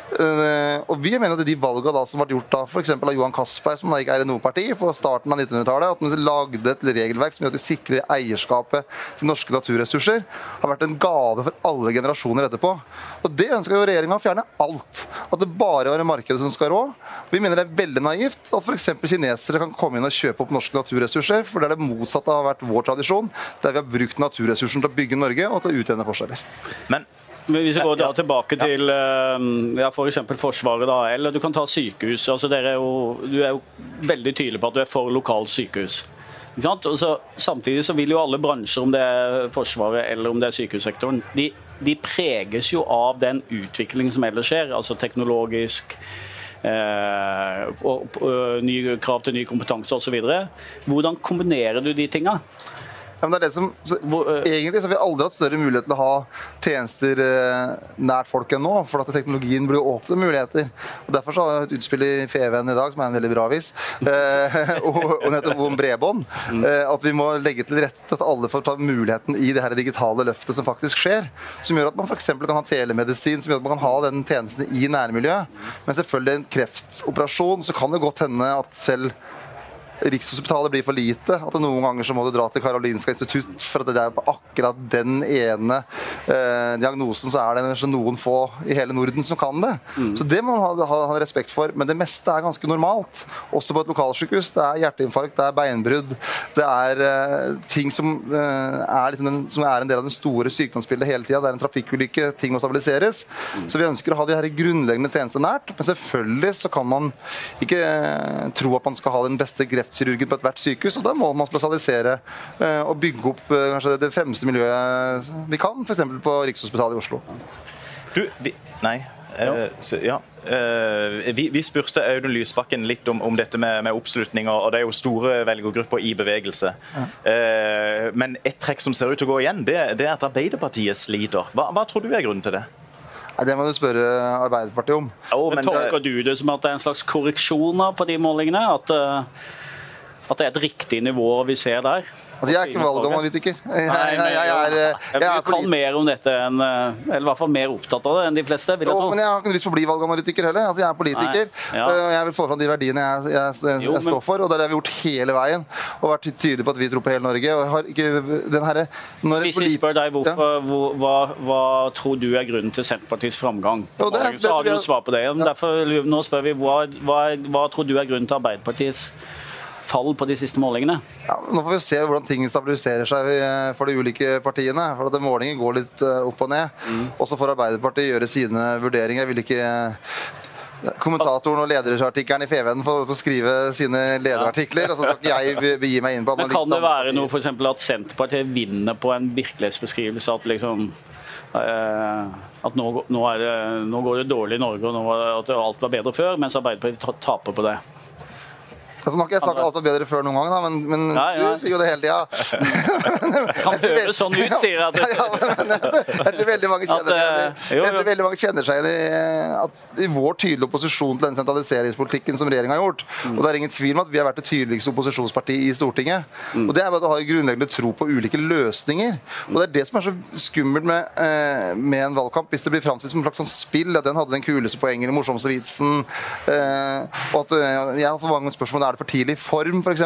Eh, og vi mener at de valgene da som ble gjort da, f.eks. av Johan Castberg, som da gikk noe parti, på starten av 1900-tallet, at man lagde et regelverk som gjør at vi sikrer eierskapet til norske naturressurser, har vært en gave for alle generasjoner etterpå. Og det ønsker jo regjeringa å fjerne alt. At det bare var markedet som skal rå. Vi mener det er veldig naivt at f.eks. kinesere kan komme inn og kjøpe opp norske naturressurser, for det er det motsatte av vært vår tradisjon, der vi har brukt naturressursen til å bygge Norge og til å utjevne forskjeller. Men hvis vi går da tilbake til eh, ja, f.eks. For Forsvaret, da, eller du kan ta sykehus. altså er jo, Du er jo veldig tydelig på at du er for lokalt sykehus. Ikke sant? Og så, samtidig så vil jo alle bransjer, om det er Forsvaret eller om det er sykehussektoren, de, de preges jo av den utviklingen som ellers skjer, altså teknologisk. Eh, og, og, nye krav til ny kompetanse osv. Hvordan kombinerer du de tinga? Ja, men det er det som, så, Hvor, uh, egentlig så har vi aldri hatt større mulighet til å ha tjenester uh, nært folk enn nå. For at teknologien blir åpne muligheter. Og Derfor så har jeg et utspill i Feven i dag, som er en veldig bra avis, uh, [laughs] og, og nettopp om bredbånd. Eh, at vi må legge til rette at alle får ta muligheten i det her digitale løftet som faktisk skjer. Som gjør at man f.eks. kan ha telemedisin, som gjør at man kan ha den tjenesten i nærmiljøet. Men selvfølgelig en kreftoperasjon, så kan det godt hende at selv Rikshospitalet blir for lite. At det noen ganger så må du dra til Karolinska institutt for at det er på akkurat den ene eh, diagnosen så er det noen få i hele Norden som kan det. Mm. Så det må man ha, ha, respekt for. Men det meste er ganske normalt. Også på et lokalsykehus. Det er hjerteinfarkt, det er beinbrudd, det er eh, ting som, eh, er liksom den, som er en del av den store sykdomsbildet hele tida. Det er en trafikkulykke, ting må stabiliseres. Så vi ønsker å ha de her grunnleggende tjenestene nært. Men selvfølgelig så kan man ikke eh, tro at man skal ha den beste kreftkirurgen på ethvert sykehus, og da må man spesialisere eh, og bygge opp eh, kanskje det fremste miljøet vi kan, f.eks. på Rikshospitalet i Oslo. Du, vi, nei. ja. så- ja. Eh, vi, vi spurte Audun Lysbakken litt om, om dette med, med oppslutning, og det er jo store velgergrupper i bevegelse. Eh, men et trekk som ser ut til å gå igjen, det, det er at Arbeiderpartiet sliter. Hva, hva tror du er grunnen til det? Nei, Det må du spørre Arbeiderpartiet om. Oh, Men men, Tolker du det som at det er en slags korreksjoner på de målingene? At, eh, at det er et riktig nivå vi ser der? Altså, Jeg er ikke valganalytiker. Jeg, jeg, men jeg, jeg jeg kan mer om dette enn eh, Eller i hvert fall mer opptatt av det enn de fleste. vil jeg men jeg har ikke lyst til å bli valganalytiker heller. Altså, jeg er politiker. Ja. og Jeg vil få fram de verdiene jeg, står for, og det er det vi har gjort hele veien. Og vært tydelig på at vi tror på hele Norge. Og har ikke den herre Hvis vi spør deg hva, tror du er grunnen til Senterpartiets framgang? Jo, det- så har du jo svar på det. Derfor, nå spør vi hva, hva, tror du er grunnen til Arbeiderpartiets fall på de siste målingene? Ja, nå får vi se hvordan ting stabiliserer seg eh, for de ulike partiene. For at Målingen går litt eh, opp og ned. Mm. Og så får Arbeiderpartiet gjøre sine vurderinger. Jeg vil ikke Kommentatoren og lederartikkelen i FVN får skrive sine lederartikler. og så skal ikke jeg be- begi meg inn på Men kan det være noe for eksempel at Senterpartiet vinner på en virkelighetsbeskrivelse? At liksom eh, at nå, nå, det, nå går det dårlig i Norge, og var- at alt var bedre før, mens Arbeiderpartiet taper på det. Altså, nå har ikke jeg snakket alt var bedre før noen gang, da, men, men Ja, ja. du sier jo det hele tida. [laughs] Kan høres sånn ut, sier jeg. [laughs] Ja, men jeg tror veldig mange kjenner At, i- jo, jo. veldig mange kjenner seg igjen i eh, i vår tydelige opposisjon til den sentraliseringspolitikken som regjeringa har gjort. Mm. Og det er ingen tvil om at vi har vært det tydeligste opposisjonspartiet i Stortinget. Og det er bare at du har grunnleggende tro på ulike løsninger. Og det er det som er så skummelt med, eh, med en valgkamp, hvis det blir framstilt som en slags sånn spill, at den hadde den kuleste poengen, den morsomste vitsen, eh, og at eh, jeg har for mange spørsmål er det for tidlig form, f.eks.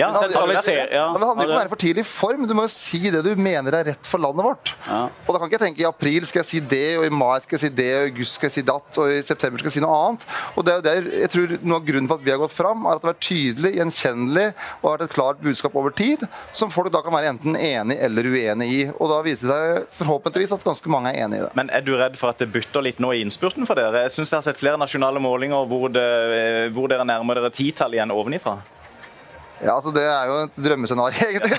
Ja, sentraliser- ja, men det handler ikke om å være for tidlig form. Du må jo si det du mener er rett for landet vårt. Ja. Og da kan ikke jeg tenke i april skal jeg si det, og i mai skal jeg si det, og i august skal jeg si datt, og i september skal jeg si noe annet. Og det er jo der jeg tror Noe av grunnen for at vi har gått fram, er at det har vært tydelig, gjenkjennelig og har vært et klart budskap over tid, som folk da kan være enten enig eller uenig i. Og da viser det seg forhåpentligvis at ganske mange er enig i det. Men er du redd for at det butter litt nå i innspurten for dere? Jeg synes jeg har sett flere nasjonale målinger hvor, det, hvor dere nærmer dere titall igjen ovenifra. Ja, altså Det er jo et drømmescenario, [laughs] egentlig.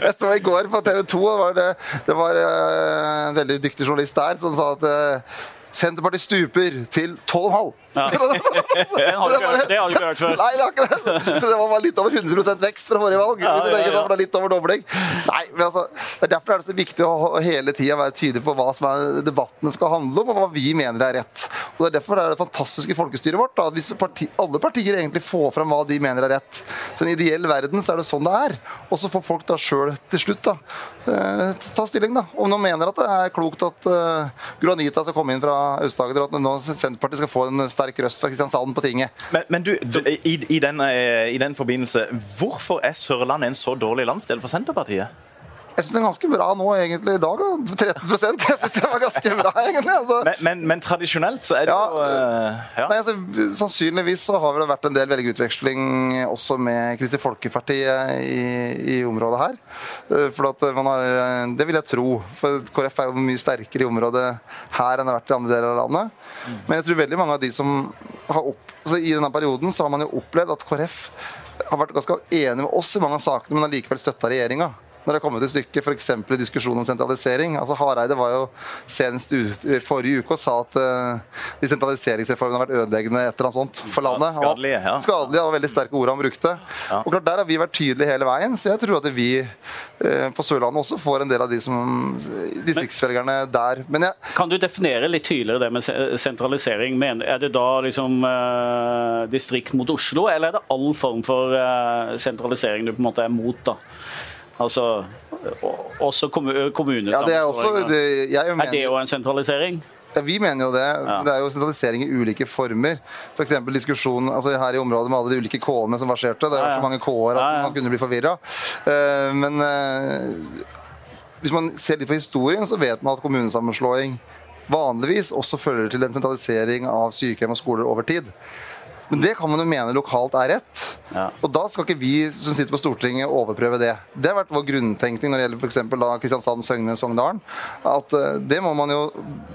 [laughs] Jeg så i går på TV 2, var det, det var eh, en veldig dyktig journalist der som sa at eh, Senterpartiet stuper til 12,5. Ja. [laughs] Det har du ikke hørt- før. Nei, det har ikke det. Så det var bare litt over 100 vekst fra forrige valg. Ja, ja, ja. det, litt over dobling. Nei, men altså, det er Derfor er det så viktig å hele tida være tydelig på hva som er debattene skal handle om, og hva vi mener er rett. Og det er Derfor det er det fantastiske folkestyret vårt. Da, hvis parti, alle partier egentlig får fram hva de mener er rett. Så i en ideell verden så er det sånn det er. Og så får folk da sjøl til slutt da, eh, ta stilling. da. Om noen mener at det er klokt at uh, Granita skal komme inn fra Aust-Agder, at Senterpartiet skal få en sterk røst fra Kristiansand på tinget. Men, men du, du i, i, den, eh, i den forbindelse, hvorfor er Sørlandet en så dårlig landsdel for Senterpartiet? Jeg syns den er ganske bra nå egentlig i dag. Da. 13 Jeg syns det var ganske bra, egentlig. Altså. Men, men, men tradisjonelt så er det Ja, jo uh, ja. Nei, altså, sannsynligvis så har det vært en del velgerutveksling også med Kristelig Folkeparti i, i området her. Eh, For at man har, eh, Det vil jeg tro. For KrF er jo mye sterkere i området her enn det har vært i andre deler av landet. Men jeg tror veldig mange av de som har opp, altså I denne perioden så har man jo opplevd at KrF har vært ganske enig med oss i mange av sakene, men har likevel støtta regjeringa. Når det er kommet til stykket, f.eks. i diskusjonen om sentralisering. Altså Hareide var jo senest ut, forrige uke og sa at uh, de sentraliseringsreformene har vært ødeleggende et eller annet sånt for landet. Skadelige, ja. Skadelige og veldig sterke ord han brukte. Og klart Der har vi vært tydelige hele veien, så jeg tror at vi uh, på Sørlandet også får en del av de som distriktsvelgerne der. Men jeg, Kan du definere litt tydeligere det med sentralisering? Men er det da liksom uh, distrikt mot Oslo, eller er det all form for eh, sentralisering du på en måte er mot? da? Altså, også kommu ja, det er også det, jeg Er det jo en sentralisering? Ja, Vi mener jo det. Det er jo sentralisering i ulike former. F.eks. For diskusjonen altså her i området med alle de ulike K-ene som verserte. Det er Ja, ja. så mange K-er at Ja, ja. man kunne bli forvirra. Men eh, hvis man ser litt på historien, så vet man at kommunesammenslåing vanligvis også følger til en sentralisering av sykehjem og skoler over tid. Men det kan man jo mene lokalt er rett. Ja. Og da skal ikke vi som sitter på Stortinget overprøve det. Det har vært vår grunntenkning når det gjelder f.eks. Kristiansand, Søgne, Sogndalen. At eh, det må man jo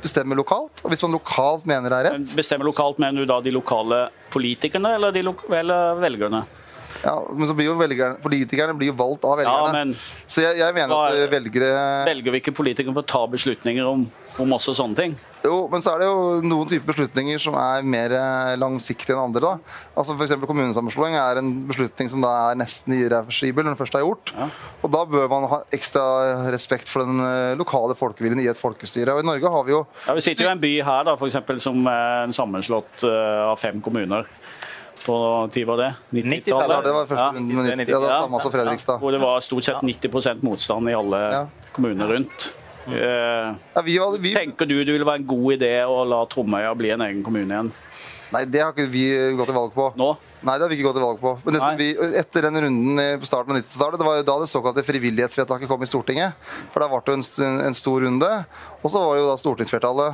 bestemme lokalt. Og hvis man lokalt mener det er Men rett, Bestemmer lokalt, mener du da de lokale politikerne eller de lo eller velgerne? ja, men så blir jo velgerne, politikerne blir jo valgt av velgerne. Ja, men så jeg, jeg mener at eh, velgere velger vi ikke politikerne for å ta beslutninger om, om også sånne ting? Jo, men så er det jo noen typer beslutninger som er mer eh, langsiktige enn andre. da. Altså F.eks. kommunesammenslåing er en beslutning som da er nesten irreversibel når den først er gjort. Og da bør man ha ekstra respekt for den eh, lokale folkeviljen i et folkestyre. Og i Norge har vi jo Ja, vi sitter jo i en by her da, for eksempel, som er en sammenslått eh, av fem kommuner. På tid var det? 90-tallet. Ja, det var første Ja, runden. med 93, 90. Ja, det var samme som Fredrikstad. Hvor det var stort sett 90% motstand i alle Ja. kommuner rundt. Eh, Ja, vi, var, vi, tenker du det ville være en god idé å la Tromøya bli en egen kommune igjen nei, det har ikke vi gått til valg på. nå? Nei, det har vi ikke gått til valg på. Men vi, etter den runden på starten av 90-tallet, det var jo da det såkalte frivillighetsvedtaket kom i Stortinget. For da ble det en, en stor runde. Og så var jo da stortingsflertallet,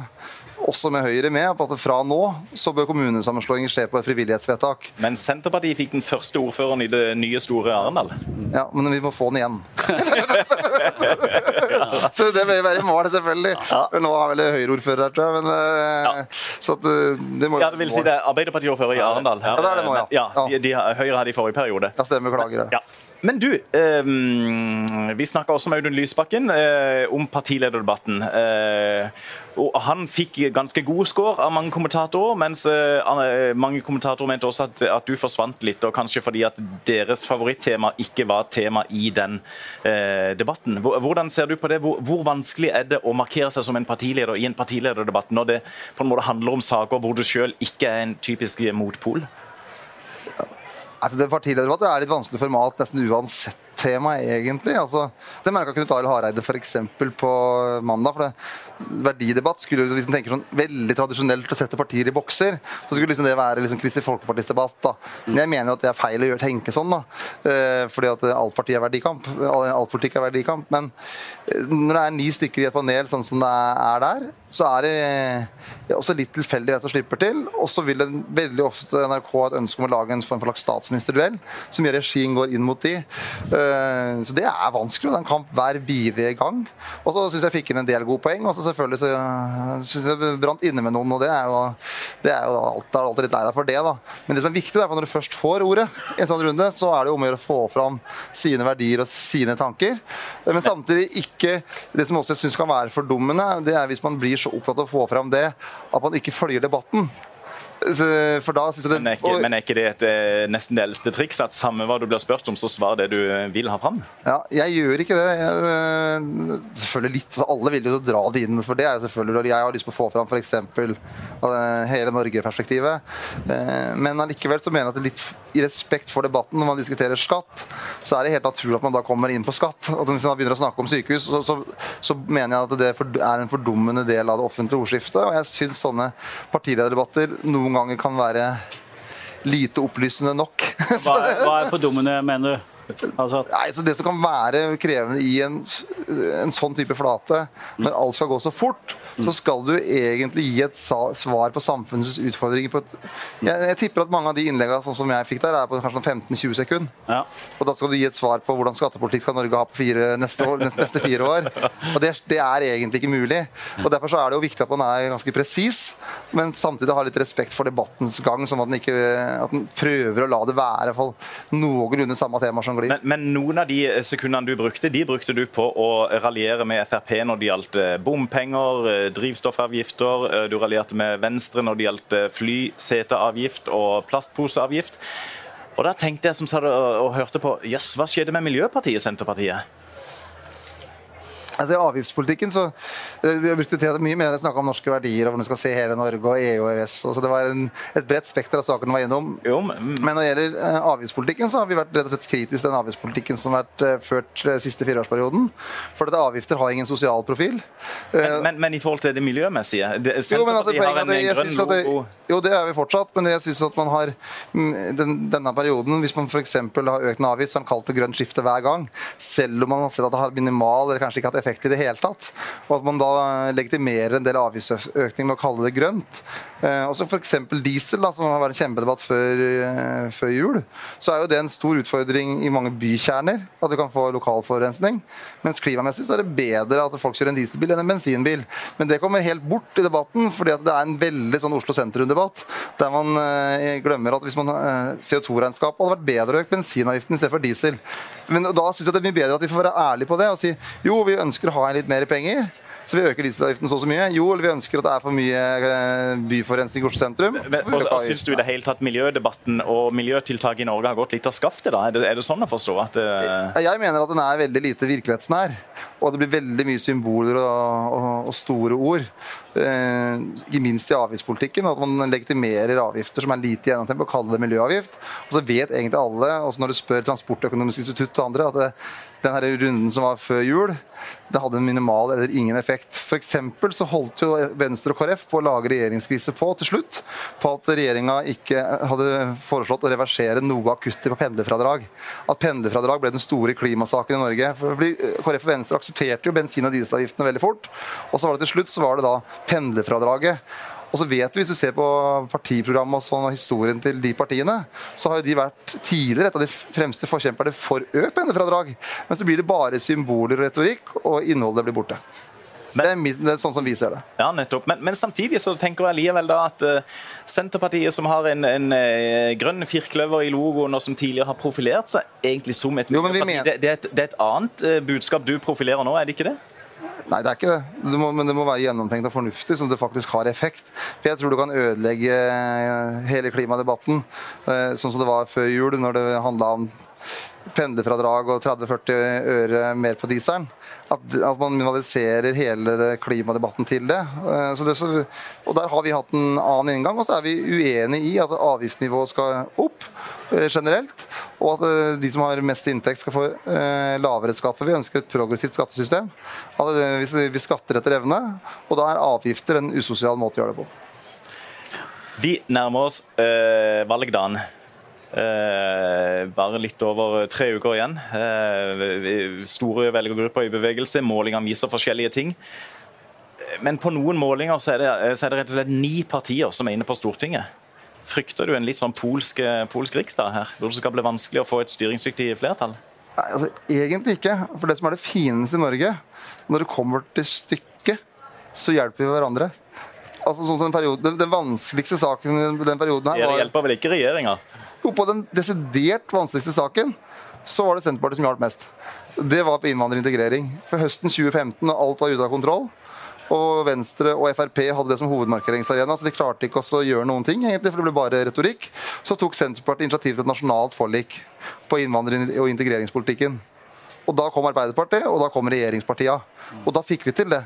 også med Høyre med, på at fra nå så bør kommunesammenslåinger skje på et frivillighetsvedtak. Men Senterpartiet fikk den første ordføreren i det nye, store Arendal. Ja, men vi må få den igjen. [laughs] så det bør jo være i mål, selvfølgelig. Ja. Nå er vel Høyre-ordfører her, tror jeg. Men, ja. Så at, eh, det må jo Ja, det vil si det er Arbeiderpartiordfører i Arendal. Ja, det er det nå, ja. Ja. De, de, Høyre hadde i forrige periode. Ja, stemmer. Beklager. Ja. Men du, eh, vi snakka også med Audun Lysbakken eh, om partilederdebatten. Eh, og han fikk ganske god score av mange kommentatorer, mens eh, eh, mange kommentatorer mente også at, at du forsvant litt, og kanskje fordi at deres favorittema ikke var tema i den eh, debatten. Hvordan ser du på det? Hvor, hvor vanskelig er det å markere seg som en partileder i en partilederdebatt når det på en måte handler om saker hvor du sjøl ikke er en typisk motpol? Altså, det Partilederdebatt er litt vanskelig format nesten uansett tema, egentlig. Altså, det merka Knut Arild Hareide f.eks. på mandag. for det, Verdidebatt skulle hvis en tenker sånn veldig tradisjonelt å sette partier i bokser, så skulle liksom det være liksom Kristelig Folkepartis debatt. da. Men jeg mener at det er feil å gjøre, tenke sånn. da. Eh, fordi at alt parti er verdikamp. All, politikk er verdikamp. Men eh, når det er ni stykker i et panel sånn som det er der, så er det eh, også litt tilfeldig hvem som slipper til. Og så vil det veldig ofte NRK ha et ønske om å lage en form for statsministerduell, som gjør regien går inn mot de. Eh, Så det er vanskelig. Det er en kamp hver bidige gang. Og så syns jeg fikk inn en del gode poeng. Og så selvfølgelig så syns jeg brant inne med noen, og det er jo, det er jo alt, er alltid litt lei deg for det, da. Men det som er viktig, er at når du først får ordet i en sånn runde, så er det jo om å gjøre å få fram sine verdier og sine tanker. Men samtidig ikke Det som også jeg syns kan være fordummende, det er hvis man blir så opptatt av å få fram det at man ikke følger debatten. For da synes jeg det Men er ikke, men er ikke det et, eh, nesten det eldste triks? At samme hva du blir spurt om, så svar det du eh, vil ha fram? Ja, jeg gjør ikke det. Jeg, øh, selvfølgelig litt, Alle vil jo dra det inn for det. er jo selvfølgelig, Jeg har lyst på å få fram f.eks. hele Norge-perspektivet. Eh, Men allikevel så mener jeg at det er litt i respekt for debatten når man diskuterer skatt, så er det helt naturlig at man da kommer inn på skatt. At Hvis man begynner å snakke om sykehus, så, så, så mener jeg at det er en fordummende del av det offentlige ordskiftet. Og jeg syns sånne partilederdebatter noen ganger kan være lite opplysende nok. [laughs] Hva er, hva er fordummende, mener du? Altså, Nei, så Det som kan være krevende i en, en sånn type flate, når alt skal gå så fort, så skal du egentlig gi et svar på samfunnets utfordringer. På et, jeg, jeg tipper at mange av de innleggene sånn som jeg fikk der, er på kanskje sånn 15-20 sekunder. ja. Og da skal du gi et svar på hvordan skattepolitikk skal Norge ha på fire, neste, år, neste, fire år. Og det, det er egentlig ikke mulig. Og Derfor så er det jo viktig at man er ganske presis, men samtidig har litt respekt for debattens gang, sånn at den, ikke, at den prøver å la det være noenlunde samme tema som glir. Men, men noen av de sekundene du brukte, de brukte du på å raljere med Frp når det gjaldt eh, bompenger, eh, drivstoffavgifter. eh, Du raljerte med Venstre når det gjaldt eh, flyseteavgift og plastposeavgift. Og da tenkte jeg som sa det og, og hørte på Jøss, hva skjedde med Miljøpartiet Senterpartiet? Altså, I avgiftspolitikken så eh, Vi har brukt det mye mer snakka om norske verdier og hvordan vi skal se hele Norge og EU og EØS. så det var en, et bredt spekter av saker vi var innom. Jo, men, Men når det gjelder eh, avgiftspolitikken, så har vi vært rett og slett kritiske til den avgiftspolitikken som har vært eh, ført eh, siste fireårsperioden. For dette avgifter har ingen sosial profil. Eh, men, men i forhold til det miljømessige det, jo, men altså, Senterpartiet har poenget det, en grønn det. Jo, det er vi fortsatt, men jeg syns at man har mm, den, denne perioden Hvis man f.eks. har økt en avgift, så har man kalt det grønt skifte hver gang. Selv om man har sett at det har minimal eller kanskje ikke hatt effekt i det hele tatt. Og at man da legitimerer en del avgiftsøkning med å kalle det grønt. Eh, også f.eks. diesel, da, som har vært en kjempedebatt før, eh, før jul. Så er jo det en stor utfordring i mange bykjerner, at du kan få lokal forurensning. Mens klimamessig så er det bedre at folk kjører en dieselbil enn en bensinbil. Men det kommer helt bort i debatten, fordi det er en veldig sånn Oslo sentrum-debatt. Der man eh, glemmer at hvis man eh, CO2-regnskapet hadde vært bedre å øke bensinavgiften i stedet for diesel. Men da syns jeg det er mye bedre at vi får være ærlige på det og si jo, vi ønsker å ha litt mer penger. Så vi øker dieselavgiften så og så mye. Jo, eller vi ønsker at det er for mye eh, byforurensning i Oslo sentrum. Men, og, og Syns du i det hele tatt miljødebatten og miljøtiltak i Norge har gått litt av skaftet? da? Er det, er det sånn å forstå? at det, Jeg mener at den er veldig lite virkelighetsnær. Og det blir veldig mye symboler og, og, og store ord. Eh, ikke minst i avgiftspolitikken. At man legitimerer avgifter som er lite gjennomtenkt, og kaller det miljøavgift. Og så vet egentlig alle, også når du spør Transportøkonomisk institutt og andre, at det, den her runden som var før jul, det hadde en minimal eller ingen effekt. For så holdt jo Venstre og KrF på å lage regjeringskrise på til slutt, på at regjeringa ikke hadde foreslått å reversere noe av kuttet på pendlerfradrag. At pendlerfradrag ble den store klimasaken i Norge. For KrF og Venstre aksepterte jo bensin- og dieselavgiftene veldig fort. Og så var det til slutt så var det da pendlerfradraget. Og så vet vi, Hvis du ser på partiprogrammet og sånn, og historien til de partiene, så har jo de vært tidligere et av de fremste forkjemperne for økt pendlerfradrag. Men så blir det bare symboler og retorikk, og innholdet blir borte. Men- det, er mitt, det er sånn som vi ser det. Ja, nettopp. Men, men samtidig så tenker jeg likevel da at uh, Senterpartiet, som har en, en uh, grønn firkløver i logoen, og som tidligere har profilert seg egentlig som et Jo, men mener- det, det, er et, det er et annet uh, budskap du profilerer nå, er det ikke det? Nei, det er ikke det. det må, men det må være gjennomtenkt og fornuftig, sånn at det faktisk har effekt. For jeg tror du kan ødelegge hele klimadebatten, sånn som det var før jul, når det handla om pendlerfradrag og 30-40 øre mer på dieselen. At, at man minimaliserer hele klimadebatten til det. Eh, det så, og Der har vi hatt en annen inngang, og så er vi uenig i at avgiftsnivået skal opp eh, generelt. Og at eh, de som har mest inntekt skal få lavere skatt. For vi ønsker et progressivt skattesystem. At vi skatter etter evne, og da er avgifter en usosial måte å gjøre det på. Vi nærmer oss øh, valgdagen. Eh, bare litt over tre uker igjen. Eh, store velgergrupper i bevegelse. Målinger viser forskjellige ting. Men på noen målinger så er, det, så er det rett og slett ni partier som er inne på Stortinget. Frykter du en litt sånn polsk, polsk riksdag her, hvor det skal bli vanskelig å få et styringsdyktig flertall? Nei, altså, Egentlig ikke. For det som er det fineste i Norge, når det kommer til stykket, så hjelper vi hverandre. Altså sånn den, perioden, den, den vanskeligste saken i den perioden her var... Det hjelper vel ikke regjeringa? Jo, på den desidert vanskeligste saken så var det Senterpartiet som hjalp mest. Det var på innvandring og integrering. For høsten 2015, da alt var ute av kontroll, og Venstre og Frp hadde det som hovedmarkeringsarena, så de klarte ikke også å gjøre noen ting, egentlig, for det ble bare retorikk. Så tok Senterpartiet initiativ til et nasjonalt forlik på innvandring- og integreringspolitikken. Og da kom Arbeiderpartiet, og da kom regjeringspartiene. Og da fikk vi til det.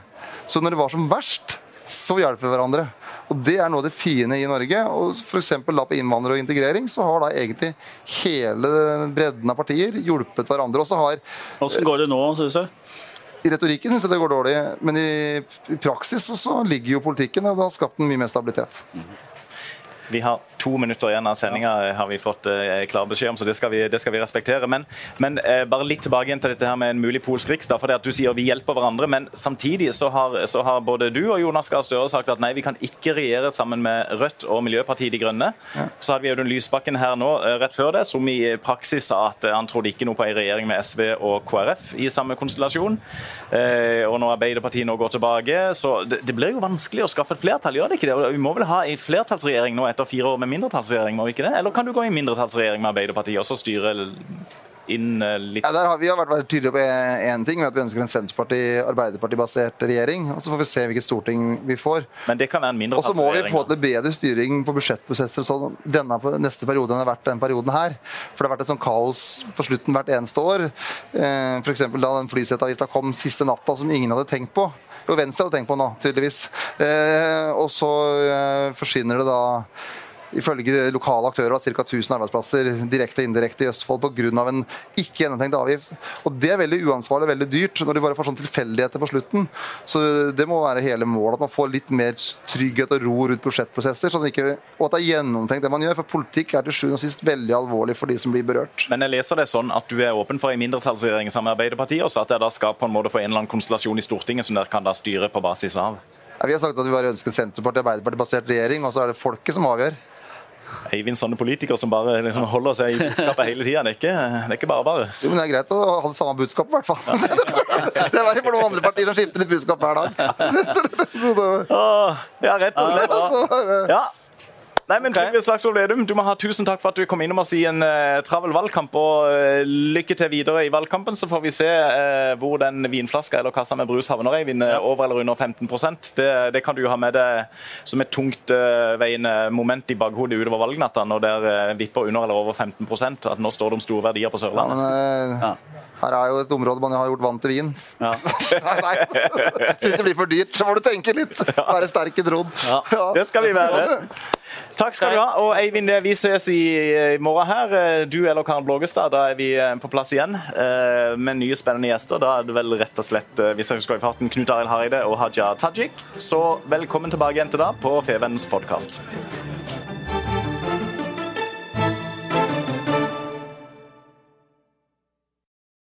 Så når det var som verst, så hjelper vi hverandre. Og Det er noe av det fine i Norge. og for da På innvandrere og integrering så har da egentlig hele bredden av partier hjulpet hverandre. Og så har Hvordan går det nå, syns du? I retorikken syns jeg det går dårlig, men i, i praksis så, så ligger jo politikken, og det har skapt mye mer stabilitet. Vi har to minutter igjen av sendinga, har vi fått eh, klar beskjed om, så det skal vi, det skal vi respektere. Men, men eh, bare litt tilbake igjen til dette her med en mulig polsk riksdag. for det at Du sier vi hjelper hverandre, men samtidig så har, så har både du og Jonas Gahr Støre sagt at nei, vi kan ikke regjere sammen med Rødt og Miljøpartiet De Grønne. Så hadde vi Audun Lysbakken her nå eh, rett før det, som i praksis sa at han trodde ikke noe på en regjering med SV og KrF i samme konstellasjon. Og når Arbeiderpartiet nå går tilbake, så det, det blir jo vanskelig å skaffe et flertall, gjør det ikke det? Vi må vel ha en flertallsregjering nå etter fire år med mindretallsregjering, må vi ikke det? Eller kan du gå i mindretallsregjering med Arbeiderpartiet og så styre inn eh, litt Ja, der har Vi har vært tydelige på én ting, at vi ønsker en Senterparti-Arbeiderparti-basert regjering. og Så får vi se hvilket storting vi får. Men det kan være en Og så må vi få til bedre styring på budsjettprosesser sånn denne neste periode enn det har vært denne perioden her. For det har vært et sånn kaos på slutten hvert eneste år. Eh, F.eks. da den flyseteavgifta kom siste natta som ingen hadde tenkt på. Jo, Venstre hadde tenkt på nå, tydeligvis. Eh, og så forsvinner det da Ifølge lokale aktører var ca. 1000 arbeidsplasser direkte og indirekte i Østfold pga. en ikke gjennomtenkt avgift. Og Det er veldig uansvarlig og veldig dyrt når de bare får sånn tilfeldigheter på slutten. Så Det må være hele målet, at man får litt mer trygghet og ro rundt budsjettprosesser. Sånn ikke, og at det er gjennomtenkt det man gjør. For politikk er til sjuende og sist veldig alvorlig for de som blir berørt. Men jeg leser det sånn at du er åpen for en mindretallsregjering sammen med Arbeiderpartiet, og så at dere da skal på en måte få en eller annen konstellasjon i Stortinget som dere kan da styre på basis av. Ja, vi har sagt at vi bare ønsker en Senterparti-Arbeiderparti-basert regjering, og så er det folket som avgjør. Eivind, sånne politikere som bare liksom holder seg i budskapet hele tida. Det, er ikke- bare bare. Jo, men Det er greit å ha det samme budskapet, i hvert fall. [laughs] det er verre for noen andre partier som skifter litt budskap hver dag. [laughs] Ja, rett og slett. Ja. Nei, men okay. Slagsvold Vedum, du må ha tusen takk for at du kom innom oss i en uh, travel valgkamp. Og uh, lykke til videre i valgkampen, så får vi se uh, hvor den vinflaska eller kassa med brus havner. Vinner ja. over eller under 15 det, det kan du jo ha med deg som et tungtveiende moment i bakhodet utover valgnatta, når dere eh, vipper under eller over 15% At nå står det om store verdier på Ja, Sørlandet. men, ja. her er jo et område man har gjort vann til vin. Ja. [laughs] Nei, nei. Syns det blir for dyrt, så må du tenke litt. Være sterk i troen. Ja. Det skal vi være. Takk skal du ha. Og Eivind, vi ses i, i morgen her. Du eller Karen Blågestad, da er vi eh, på plass igjen eh, med nye spennende gjester. Da er det vel rett og slett, eh, hvis jeg husker i farten, Knut Arild Hareide og Haja Tajik. Så velkommen tilbake igjen til da på Fevennens podkast.